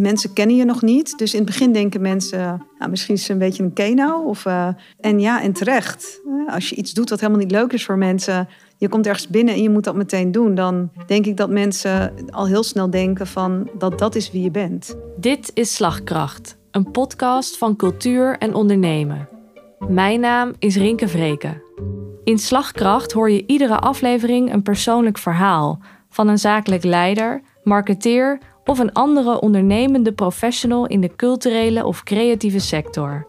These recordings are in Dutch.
mensen kennen je nog niet. Dus in het begin denken mensen, nou, misschien is ze een beetje een keno. Of, uh, en ja, en terecht. Als je iets doet wat helemaal niet leuk is voor mensen, je komt ergens binnen en je moet dat meteen doen, dan denk ik dat mensen al heel snel denken van dat dat is wie je bent. Dit is Slagkracht, een podcast van cultuur en ondernemen. Mijn naam is Rinke Vreken. In Slagkracht hoor je iedere aflevering een persoonlijk verhaal van een zakelijk leider, marketeer of een andere ondernemende professional in de culturele of creatieve sector.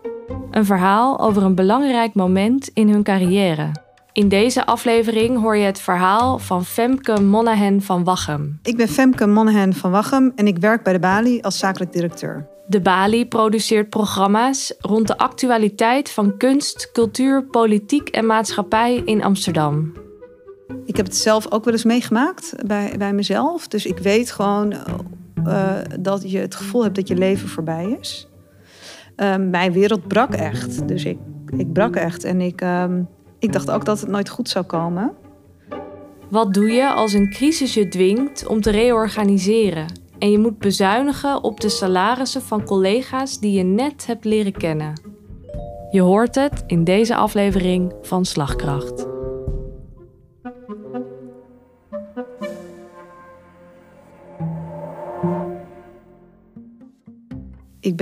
Een verhaal over een belangrijk moment in hun carrière. In deze aflevering hoor je het verhaal van Femke Monaghan van Wachem. Ik ben Femke Monaghan van Wachem en ik werk bij de Bali als zakelijk directeur. De Bali produceert programma's rond de actualiteit van kunst, cultuur, politiek en maatschappij in Amsterdam. Ik heb het zelf ook wel eens meegemaakt bij, bij mezelf. Dus ik weet gewoon uh, dat je het gevoel hebt dat je leven voorbij is. Uh, mijn wereld brak echt. Dus ik, ik brak echt. En ik, uh, ik dacht ook dat het nooit goed zou komen. Wat doe je als een crisis je dwingt om te reorganiseren en je moet bezuinigen op de salarissen van collega's die je net hebt leren kennen? Je hoort het in deze aflevering van Slagkracht.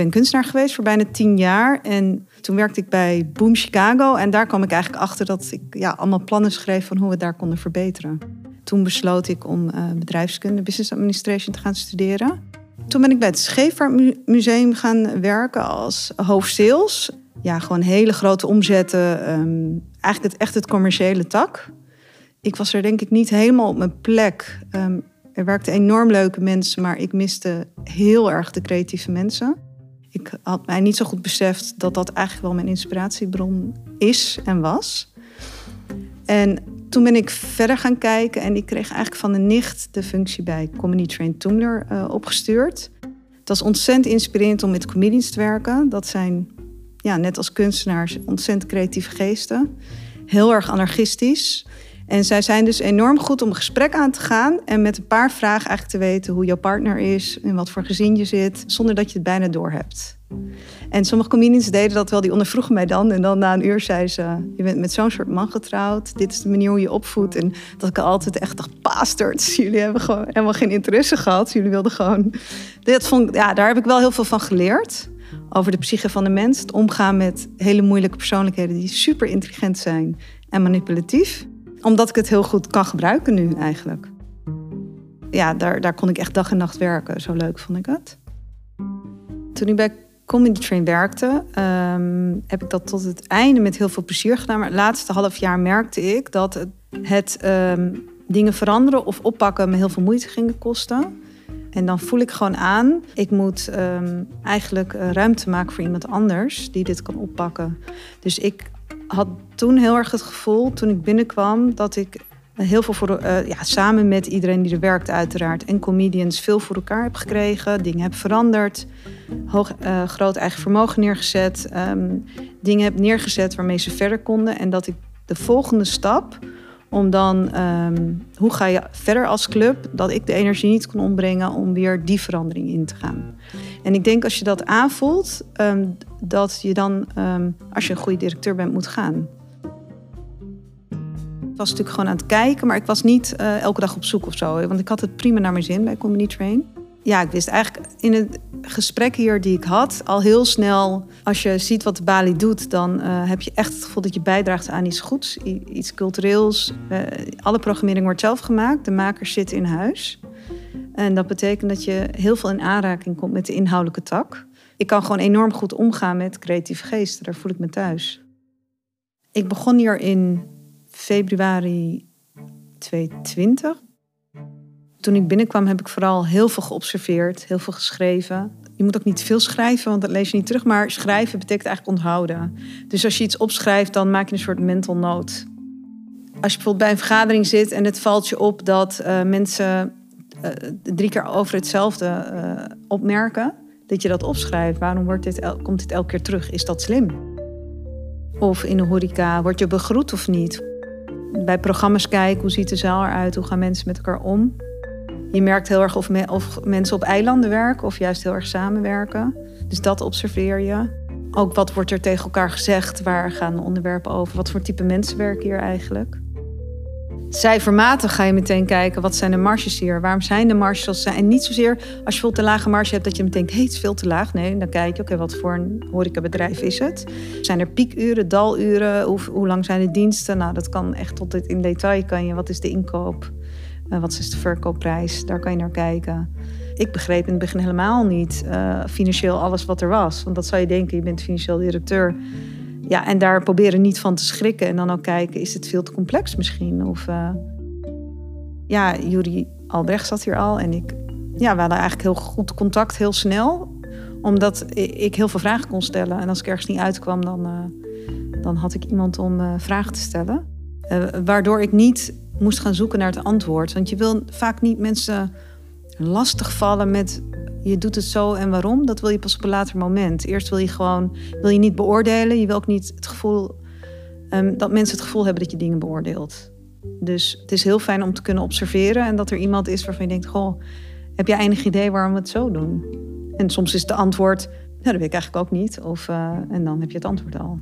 Ben kunstenaar geweest voor bijna tien jaar. En toen werkte ik bij Boom Chicago. En daar kwam ik eigenlijk achter dat ik ja, allemaal plannen schreef van hoe we daar konden verbeteren. Toen besloot ik om uh, bedrijfskunde, business administration te gaan studeren. Toen ben ik bij het Scheepvaartmuseum gaan werken als hoofdsales. Ja, gewoon hele grote omzetten. Um, eigenlijk het, echt het commerciële tak. Ik was er denk ik niet helemaal op mijn plek. Um, er werkten enorm leuke mensen, maar ik miste heel erg de creatieve mensen. Ik had mij niet zo goed beseft dat dat eigenlijk wel mijn inspiratiebron is en was. En toen ben ik verder gaan kijken en ik kreeg eigenlijk van de nicht de functie bij Comedy Train Tumblr uh, opgestuurd. Het was ontzettend inspirerend om met comedians te werken. Dat zijn, ja, net als kunstenaars, ontzettend creatieve geesten. Heel erg anarchistisch. En zij zijn dus enorm goed om een gesprek aan te gaan en met een paar vragen eigenlijk te weten hoe jouw partner is en wat voor gezin je zit, zonder dat je het bijna door hebt. En sommige comedians deden dat wel, die ondervroegen mij dan. En dan na een uur zei ze: Je bent met zo'n soort man getrouwd. Dit is de manier hoe je opvoedt. En dat ik altijd echt dacht: jullie hebben gewoon helemaal geen interesse gehad. Jullie wilden gewoon. Dit vond, ja, daar heb ik wel heel veel van geleerd. Over de psyche van de mens. Het omgaan met hele moeilijke persoonlijkheden die super intelligent zijn en manipulatief omdat ik het heel goed kan gebruiken nu eigenlijk. Ja, daar, daar kon ik echt dag en nacht werken. Zo leuk vond ik het. Toen ik bij Comedy Train werkte, ehm, heb ik dat tot het einde met heel veel plezier gedaan. Maar het laatste half jaar merkte ik dat het, het ehm, dingen veranderen of oppakken me heel veel moeite ging kosten. En dan voel ik gewoon aan, ik moet ehm, eigenlijk eh, ruimte maken voor iemand anders die dit kan oppakken. Dus ik had toen heel erg het gevoel, toen ik binnenkwam, dat ik heel veel voor, uh, ja, samen met iedereen die er werkt, uiteraard, en comedians, veel voor elkaar heb gekregen. Dingen heb veranderd. Hoog, uh, groot eigen vermogen neergezet. Um, dingen heb neergezet waarmee ze verder konden. En dat ik de volgende stap om dan, um, hoe ga je verder als club, dat ik de energie niet kon ombrengen om weer die verandering in te gaan. En ik denk als je dat aanvoelt, um, dat je dan, um, als je een goede directeur bent, moet gaan. Ik was natuurlijk gewoon aan het kijken, maar ik was niet uh, elke dag op zoek of zo. Want ik had het prima naar mijn zin bij Comedy Train ja, ik wist eigenlijk in het gesprek hier die ik had al heel snel. Als je ziet wat de Bali doet, dan uh, heb je echt het gevoel dat je bijdraagt aan iets goeds, iets cultureels. Uh, alle programmering wordt zelf gemaakt, de makers zitten in huis. En dat betekent dat je heel veel in aanraking komt met de inhoudelijke tak. Ik kan gewoon enorm goed omgaan met creatieve geesten, daar voel ik me thuis. Ik begon hier in februari 2020 toen ik binnenkwam heb ik vooral heel veel geobserveerd, heel veel geschreven. Je moet ook niet veel schrijven, want dat lees je niet terug. Maar schrijven betekent eigenlijk onthouden. Dus als je iets opschrijft, dan maak je een soort mental note. Als je bijvoorbeeld bij een vergadering zit en het valt je op dat uh, mensen uh, drie keer over hetzelfde uh, opmerken, dat je dat opschrijft. Waarom wordt dit, komt dit elke keer terug? Is dat slim? Of in de horeca, word je begroet of niet? Bij programma's kijken, hoe ziet de zaal eruit? Hoe gaan mensen met elkaar om? Je merkt heel erg of, of mensen op eilanden werken of juist heel erg samenwerken. Dus dat observeer je. Ook wat wordt er tegen elkaar gezegd? Waar gaan de onderwerpen over? Wat voor type mensen werken hier eigenlijk? Cijfermatig ga je meteen kijken, wat zijn de marges hier? Waarom zijn de marges zoals zijn? En niet zozeer als je bijvoorbeeld een lage marge hebt, dat je meteen denkt, hé, het is veel te laag. Nee, dan kijk je, oké, wat voor een horecabedrijf is het? Zijn er piekuren, daluren? Hoe, hoe lang zijn de diensten? Nou, dat kan echt tot in detail. Kan je, wat is de inkoop? Uh, wat is de verkoopprijs? Daar kan je naar kijken. Ik begreep in het begin helemaal niet uh, financieel alles wat er was. Want dat zou je denken, je bent financieel directeur. Ja, en daar proberen niet van te schrikken. En dan ook kijken, is het veel te complex misschien? Of uh, ja, Juri Albrecht zat hier al. En ik, ja, we hadden eigenlijk heel goed contact, heel snel. Omdat ik heel veel vragen kon stellen. En als ik ergens niet uitkwam, dan, uh, dan had ik iemand om uh, vragen te stellen. waardoor ik niet moest gaan zoeken naar het antwoord. Want je wil vaak niet mensen lastigvallen met je doet het zo en waarom, dat wil je pas op een later moment. Eerst wil je gewoon, wil je niet beoordelen. Je wil ook niet het gevoel um, dat mensen het gevoel hebben dat je dingen beoordeelt. Dus het is heel fijn om te kunnen observeren en dat er iemand is waarvan je denkt: Goh, heb je enig idee waarom we het zo doen? En soms is de antwoord: Nou, dat weet ik eigenlijk ook niet. Of, uh, en dan heb je het antwoord al.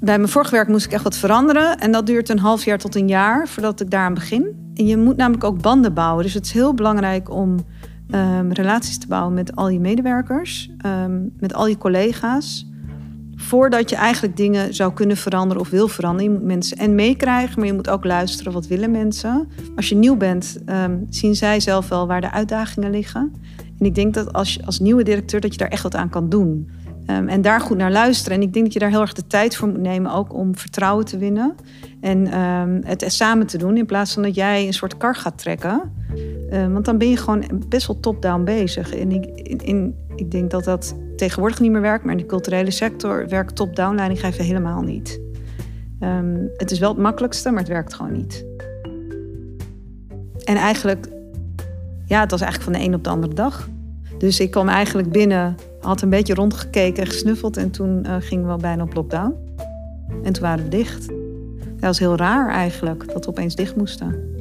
Bij mijn vorige werk moest ik echt wat veranderen. En dat duurt een half jaar tot een jaar voordat ik daaraan begin. Je moet namelijk ook banden bouwen. Dus het is heel belangrijk om um, relaties te bouwen met al je medewerkers, um, met al je collega's. Voordat je eigenlijk dingen zou kunnen veranderen of wil veranderen. Je moet mensen en meekrijgen, maar je moet ook luisteren. Wat willen mensen? Als je nieuw bent, um, zien zij zelf wel waar de uitdagingen liggen. En ik denk dat als, als nieuwe directeur dat je daar echt wat aan kan doen. Um, en daar goed naar luisteren. En ik denk dat je daar heel erg de tijd voor moet nemen, ook om vertrouwen te winnen. En um, het samen te doen, in plaats van dat jij een soort kar gaat trekken. Um, want dan ben je gewoon best wel top-down bezig. En ik, in, ik denk dat dat tegenwoordig niet meer werkt, maar in de culturele sector werkt top-down leiding geven helemaal niet. het is wel het makkelijkste, maar het werkt gewoon niet. En eigenlijk, ja, het was eigenlijk van de een op de andere dag. Dus ik kwam eigenlijk binnen had een beetje rondgekeken en gesnuffeld. En toen uh, gingen we bijna op lockdown. En toen waren we dicht. Dat was heel raar eigenlijk, dat we opeens dicht moesten.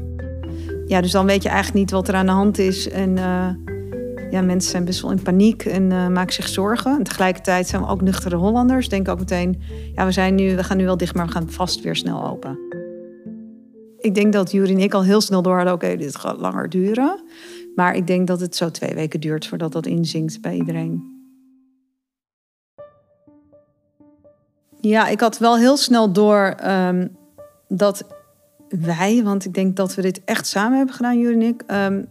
Ja, dus dan weet je eigenlijk niet wat er aan de hand is. En uh, ja, mensen zijn best wel in paniek en uh, maken zich zorgen. En tegelijkertijd zijn we ook nuchtere Hollanders. Denken ook meteen, ja, we, zijn nu, we gaan nu wel dicht, maar we gaan vast weer snel open. Ik denk dat Jury en ik al heel snel door hadden, oké, dit gaat langer duren. Maar ik denk dat het zo twee weken duurt voordat dat inzinkt bij iedereen. Ja, ik had wel heel snel door um, dat wij, want ik denk dat we dit echt samen hebben gedaan, jullie en ik, um,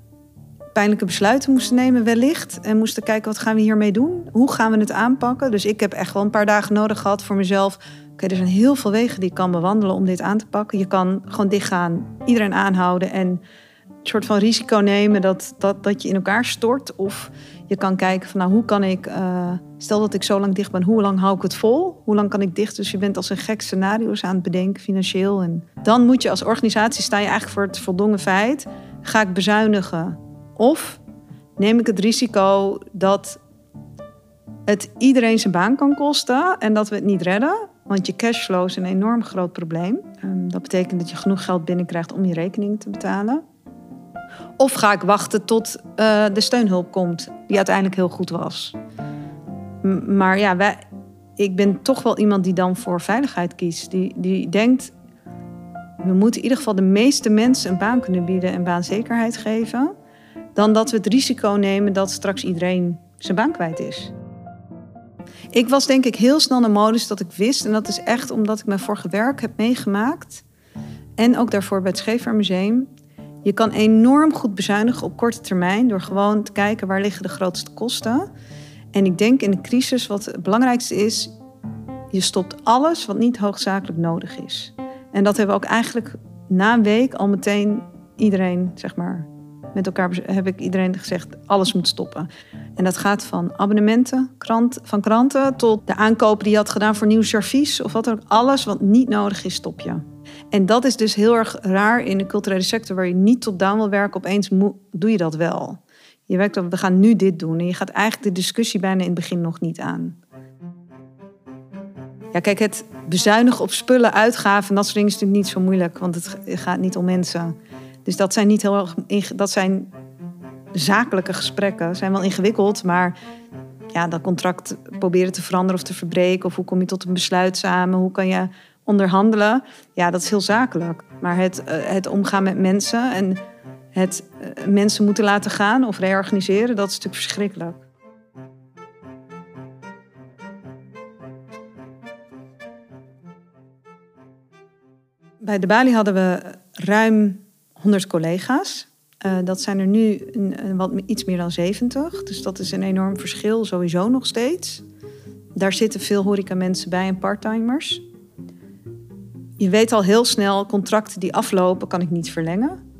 pijnlijke besluiten moesten nemen, wellicht. En moesten kijken wat gaan we hiermee doen? Hoe gaan we het aanpakken? Dus ik heb echt wel een paar dagen nodig gehad voor mezelf. Oké, er zijn heel veel wegen die ik kan bewandelen om dit aan te pakken. Je kan gewoon dichtgaan, iedereen aanhouden en soort van risico nemen dat, dat, dat je in elkaar stort. Of je kan kijken van nou, hoe kan ik, uh, stel dat ik zo lang dicht ben, hoe lang hou ik het vol? Hoe lang kan ik dicht? Dus je bent als een gek scenario's aan het bedenken, financieel. En dan moet je als organisatie, sta je eigenlijk voor het voldongen feit, ga ik bezuinigen? Of neem ik het risico dat het iedereen zijn baan kan kosten en dat we het niet redden? Want je cashflow is een enorm groot probleem. Um, dat betekent dat je genoeg geld binnenkrijgt om je rekening te betalen. Of ga ik wachten tot uh, de steunhulp komt, die uiteindelijk heel goed was. Maar ja, wij, ik ben toch wel iemand die dan voor veiligheid kiest. Die, die denkt, we moeten in ieder geval de meeste mensen een baan kunnen bieden en baanzekerheid geven. Dan dat we het risico nemen dat straks iedereen zijn baan kwijt is. Ik was denk ik heel snel naar modus dat ik wist, en dat is echt omdat ik mijn vorige werk heb meegemaakt. En ook daarvoor bij het Scheefvaartmuseum. Je kan enorm goed bezuinigen op korte termijn door gewoon te kijken waar liggen de grootste kosten. En ik denk in de crisis wat het belangrijkste is, je stopt alles wat niet hoogzakelijk nodig is. En dat hebben we ook eigenlijk na een week al meteen iedereen, zeg maar, met elkaar heb ik iedereen gezegd, alles moet stoppen. En dat gaat van abonnementen, krant, van kranten tot de aankopen die je had gedaan voor nieuw servies of wat ook. Alles wat niet nodig is, stop je. En dat is dus heel erg raar in de culturele sector waar je niet top-down wil werken. Opeens doe je dat wel. Je werkt op, we gaan nu dit doen. En je gaat eigenlijk de discussie bijna in het begin nog niet aan. Ja, kijk, het bezuinigen op spullen, uitgaven en dat soort dingen is natuurlijk niet zo moeilijk. Want het gaat niet om mensen. Dus dat zijn niet heel erg. Dat zijn zakelijke gesprekken. Zijn wel ingewikkeld, maar ja, dat contract proberen te veranderen of te verbreken. Of hoe kom je tot een besluit samen? Hoe kan je onderhandelen? Ja, dat is heel zakelijk. Maar het, eh, het omgaan met mensen en het eh, mensen moeten laten gaan of reorganiseren, dat is natuurlijk verschrikkelijk. Bij de Bali hadden we ruim 100 collega's. Uh, dat zijn er nu een, wat, iets meer dan 70. Dus dat is een enorm verschil, sowieso nog steeds. Daar zitten veel horecamensen bij en parttimers. Je weet al heel snel, contracten die aflopen kan ik niet verlengen.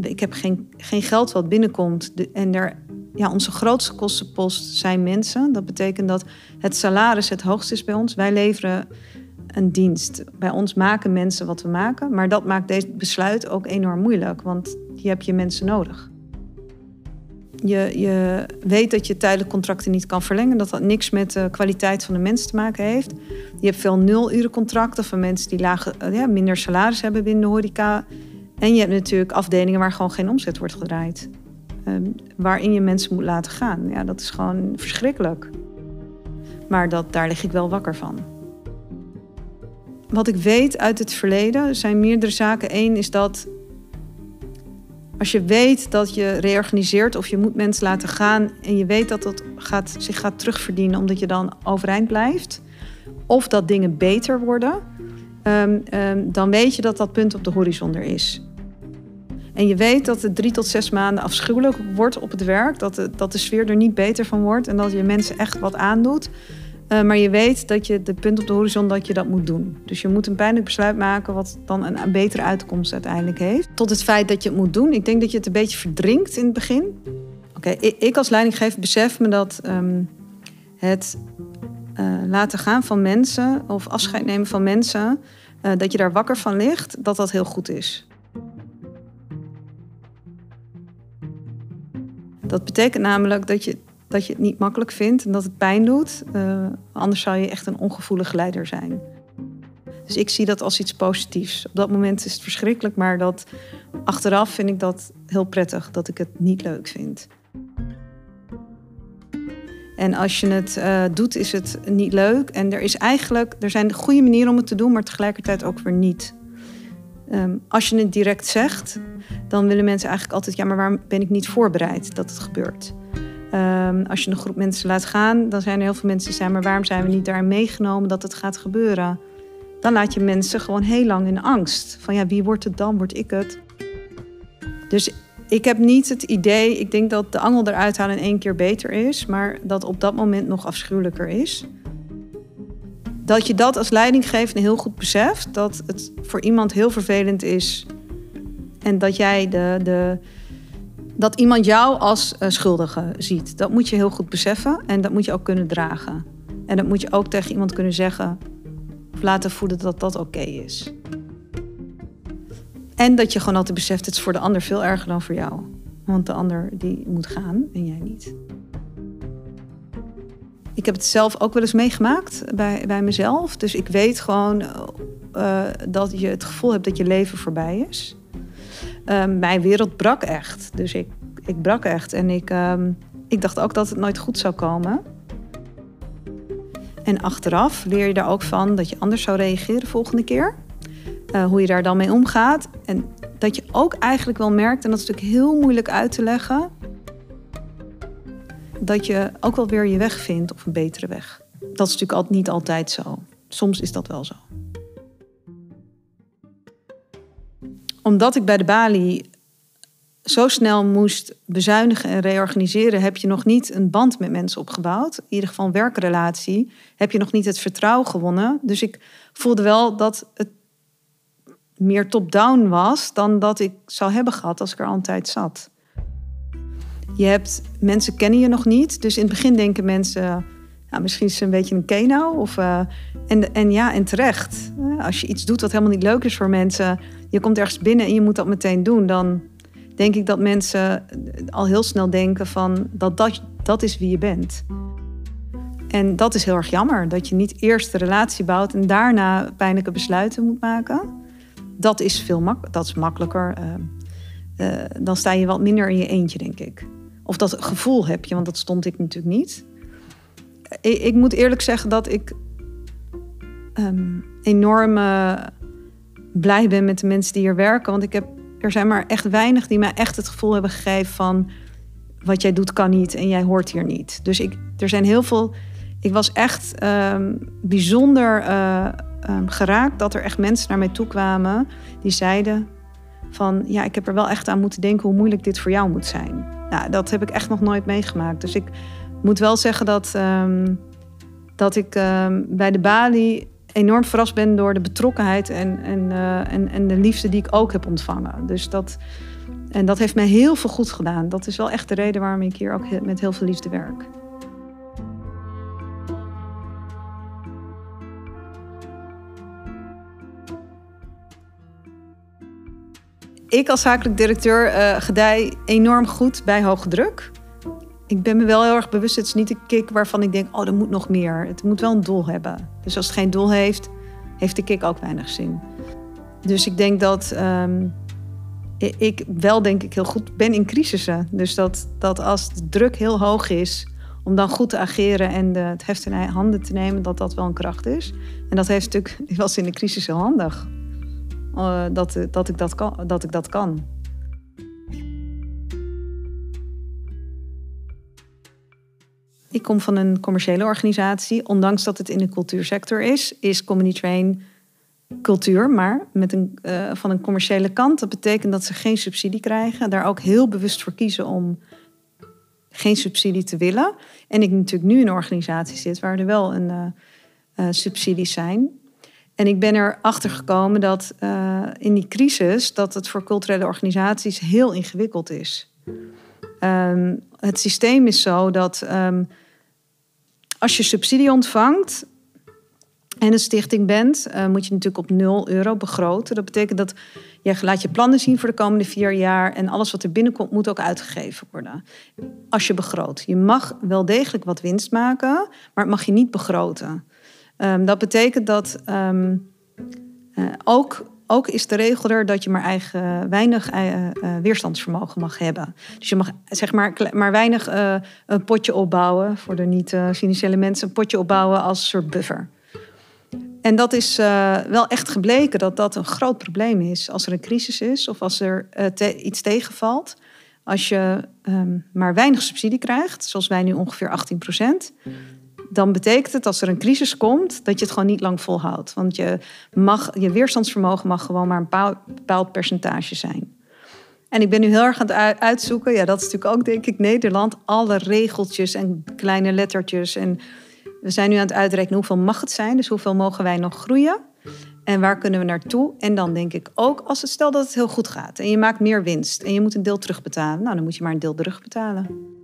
Ik heb geen, geen geld wat binnenkomt. en er, ja, onze grootste kostenpost zijn mensen. Dat betekent dat het salaris het hoogst is bij ons. Wij leveren een dienst. Bij ons maken mensen wat we maken. Maar dat maakt deze besluit ook enorm moeilijk. Want je hebt je mensen nodig. Je, je weet dat je tijdelijk contracten niet kan verlengen. Dat dat niks met de kwaliteit van de mensen te maken heeft. Je hebt veel nulurencontracten van mensen die lage, ja, minder salaris hebben binnen de horeca. En je hebt natuurlijk afdelingen waar gewoon geen omzet wordt gedraaid. Ehm, waarin je mensen moet laten gaan. Ja, dat is gewoon verschrikkelijk. Maar dat, daar lig ik wel wakker van. Wat ik weet uit het verleden zijn meerdere zaken. Eén is dat als je weet dat je reorganiseert of je moet mensen laten gaan en je weet dat dat gaat, zich gaat terugverdienen omdat je dan overeind blijft, of dat dingen beter worden, um, um, dan weet je dat dat punt op de horizon er is. En je weet dat het drie tot zes maanden afschuwelijk wordt op het werk, dat de, dat de sfeer er niet beter van wordt en dat je mensen echt wat aandoet. Uh, maar je weet dat je de punt op de horizon dat je dat moet doen. Dus je moet een pijnlijk besluit maken wat dan een, betere uitkomst uiteindelijk heeft. Tot het feit dat je het moet doen. Ik denk dat je het een beetje verdrinkt in het begin. Oké, ik, als leidinggever besef me dat um, het uh, laten gaan van mensen of afscheid nemen van mensen, uh, dat je daar wakker van ligt, dat dat heel goed is. Dat betekent namelijk dat je dat je het niet makkelijk vindt en dat het pijn doet. Uh, anders zou je echt een ongevoelige leider zijn. Dus ik zie dat als iets positiefs. Op dat moment is het verschrikkelijk, maar dat achteraf vind ik dat heel prettig dat ik het niet leuk vind. En als je het uh, doet, is het niet leuk. En er is eigenlijk, er zijn goede manieren om het te doen, maar tegelijkertijd ook weer niet. Um, als je het direct zegt, dan willen mensen eigenlijk altijd, ja, maar waarom ben ik niet voorbereid dat het gebeurt? Um, als je een groep mensen laat gaan, dan zijn er heel veel mensen die zeggen: maar waarom zijn we niet daar meegenomen dat het gaat gebeuren? Dan laat je mensen gewoon heel lang in angst. Van ja, wie wordt het dan? Word ik het? Dus ik heb niet het idee, ik denk dat de angel eruit halen in één keer beter is, maar dat op dat moment nog afschuwelijker is. Dat je dat als leidinggevende heel goed beseft, dat het voor iemand heel vervelend is en dat jij de, de, dat iemand jou als uh, schuldige ziet. Dat moet je heel goed beseffen en dat moet je ook kunnen dragen. En dat moet je ook tegen iemand kunnen zeggen of laten voelen dat dat oké is. En dat je gewoon altijd beseft, het is voor de ander veel erger dan voor jou. Want de ander die moet gaan en jij niet. Ik heb het zelf ook wel eens meegemaakt bij, bij mezelf. Dus ik weet gewoon uh, dat je het gevoel hebt dat je leven voorbij is. Um, mijn wereld brak echt. Dus ik, ik brak echt. En ik, um, ik dacht ook dat het nooit goed zou komen. En achteraf leer je daar ook van dat je anders zou reageren de volgende keer. Uh, hoe je daar dan mee omgaat. En dat je ook eigenlijk wel merkt, en dat is natuurlijk heel moeilijk uit te leggen, dat je ook wel weer je weg vindt of een betere weg. Dat is natuurlijk niet altijd zo. Soms is dat wel zo. Omdat ik bij de balie zo snel moest bezuinigen en reorganiseren, heb je nog niet een band met mensen opgebouwd. In ieder geval een werkrelatie. Heb je nog niet het vertrouwen gewonnen. Dus ik voelde wel dat het meer top-down was dan dat ik zou hebben gehad als ik er altijd zat. Je hebt mensen kennen je nog niet. Dus in het begin denken mensen. Nou, misschien is ze een beetje een keno. Of, uh, en, en ja, en terecht. Als je iets doet wat helemaal niet leuk is voor mensen, je komt ergens binnen en je moet dat meteen doen, dan denk ik dat mensen al heel snel denken van dat dat, dat is wie je bent. En dat is heel erg jammer, dat je niet eerst de relatie bouwt en daarna pijnlijke besluiten moet maken. dat is veel mak dat is makkelijker. dan sta je wat minder in je eentje, denk ik. Of dat gevoel heb je, want dat stond ik natuurlijk niet. Ik, ik moet eerlijk zeggen dat ik um, enorm blij ben met de mensen die hier werken. Want ik heb, er zijn maar echt weinig die mij echt het gevoel hebben gegeven van wat jij doet kan niet en jij hoort hier niet. Dus ik, er zijn heel veel. Ik was echt ehm, bijzonder uh, geraakt dat er echt mensen naar mij toe kwamen die zeiden van ja, ik heb er wel echt aan moeten denken hoe moeilijk dit voor jou moet zijn. Nou, dat heb ik echt nog nooit meegemaakt. Dus ik moet wel zeggen dat, ehm, dat ik bij de balie enorm verrast ben door de betrokkenheid en, en, uh, en, en de liefde die ik ook heb ontvangen. Dus dat, en dat heeft mij heel veel goed gedaan. Dat is wel echt de reden waarom ik hier ook met heel veel liefde werk. Ik als zakelijk directeur uh, gedij enorm goed bij hoge druk ik ben me wel heel erg bewust, het is niet een kick waarvan ik denk, oh, er moet nog meer. Het moet wel een doel hebben. Dus als het geen doel heeft, heeft de kick ook weinig zin. Dus ik denk dat um, ik wel, denk ik, heel goed ben in crisissen. Dus dat, dat als de druk heel hoog is, om dan goed te ageren en de, het heft in handen te nemen, dat dat wel een kracht is. En dat heeft natuurlijk, was in de crisis heel handig. Uh, dat, dat, ik dat, kan, dat ik dat kan. Ik kom van een commerciële organisatie. Ondanks dat het in de cultuursector is, is Comedy Train cultuur, maar met een, uh, van een commerciële kant. Dat betekent dat ze geen subsidie krijgen. Daar ook heel bewust voor kiezen om geen subsidie te willen. En ik natuurlijk nu in een organisatie zit waar er wel een uh, subsidies zijn. En ik ben erachter gekomen dat in die crisis dat het voor culturele organisaties heel ingewikkeld is. Um, het systeem is zo dat um, als je subsidie ontvangt en een stichting bent, uh, moet je natuurlijk op 0 euro begroten. Dat betekent dat je laat je plannen zien voor de komende vier jaar en alles wat er binnenkomt moet ook uitgegeven worden. Als je begroot. Je mag wel degelijk wat winst maken, maar het mag je niet begroten. Um, dat betekent dat uh, ook ook is de regel er dat je maar eigen, weinig uh, weerstandsvermogen mag hebben. Dus je mag zeg maar, maar weinig uh, een potje opbouwen, voor de niet-financiële mensen, een potje opbouwen als soort buffer. En dat is wel echt gebleken dat dat een groot probleem is als er een crisis is of als er iets tegenvalt. Als je um, maar weinig subsidie krijgt, zoals wij nu ongeveer 18 procent, dan betekent het als er een crisis komt dat je het gewoon niet lang volhoudt. Want je, mag, je weerstandsvermogen mag gewoon maar een bepaald percentage zijn. En ik ben nu heel erg aan het uitzoeken. Ja, dat is natuurlijk ook, denk ik, Nederland. Alle regeltjes en kleine lettertjes. En we zijn nu aan het uitrekenen hoeveel mag het zijn. Dus hoeveel mogen wij nog groeien? En waar kunnen we naartoe? En dan denk ik ook, als het stel dat het heel goed gaat en je maakt meer winst en je moet een deel terugbetalen, nou dan moet je maar een deel terugbetalen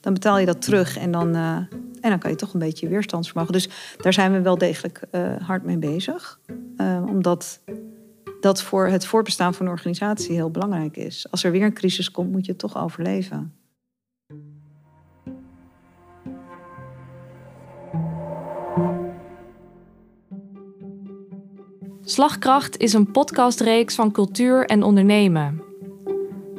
dan betaal je dat terug en dan, uh, en dan kan je toch een beetje weerstandsvermogen. Dus daar zijn we wel degelijk uh, hard mee bezig. Uh, omdat dat voor het voorbestaan van een organisatie heel belangrijk is. Als er weer een crisis komt, moet je het toch overleven. Slagkracht is een podcastreeks van cultuur en ondernemen.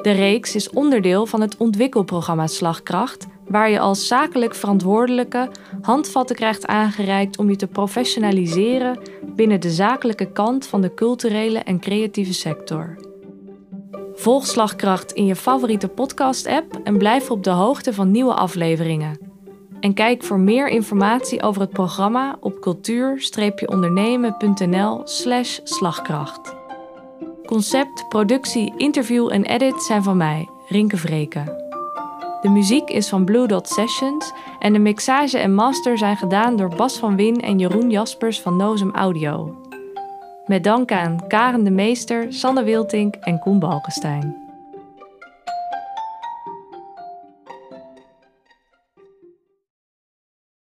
De reeks is onderdeel van het ontwikkelprogramma Slagkracht, waar je als zakelijk verantwoordelijke handvatten krijgt aangereikt om je te professionaliseren binnen de zakelijke kant van de culturele en creatieve sector. Volg Slagkracht in je favoriete podcast-app en blijf op de hoogte van nieuwe afleveringen. En kijk voor meer informatie over het programma op cultuur-ondernemen.nl/slash slagkracht. Concept, productie, interview en edit zijn van mij, Rinke Vreken. De muziek is van Blue Dot Sessions en de mixage en master zijn gedaan door Bas van Win en Jeroen Jaspers van Nozem Audio. Met dank aan Karen de Meester, Sanne Wiltink en Koen Balkenstein.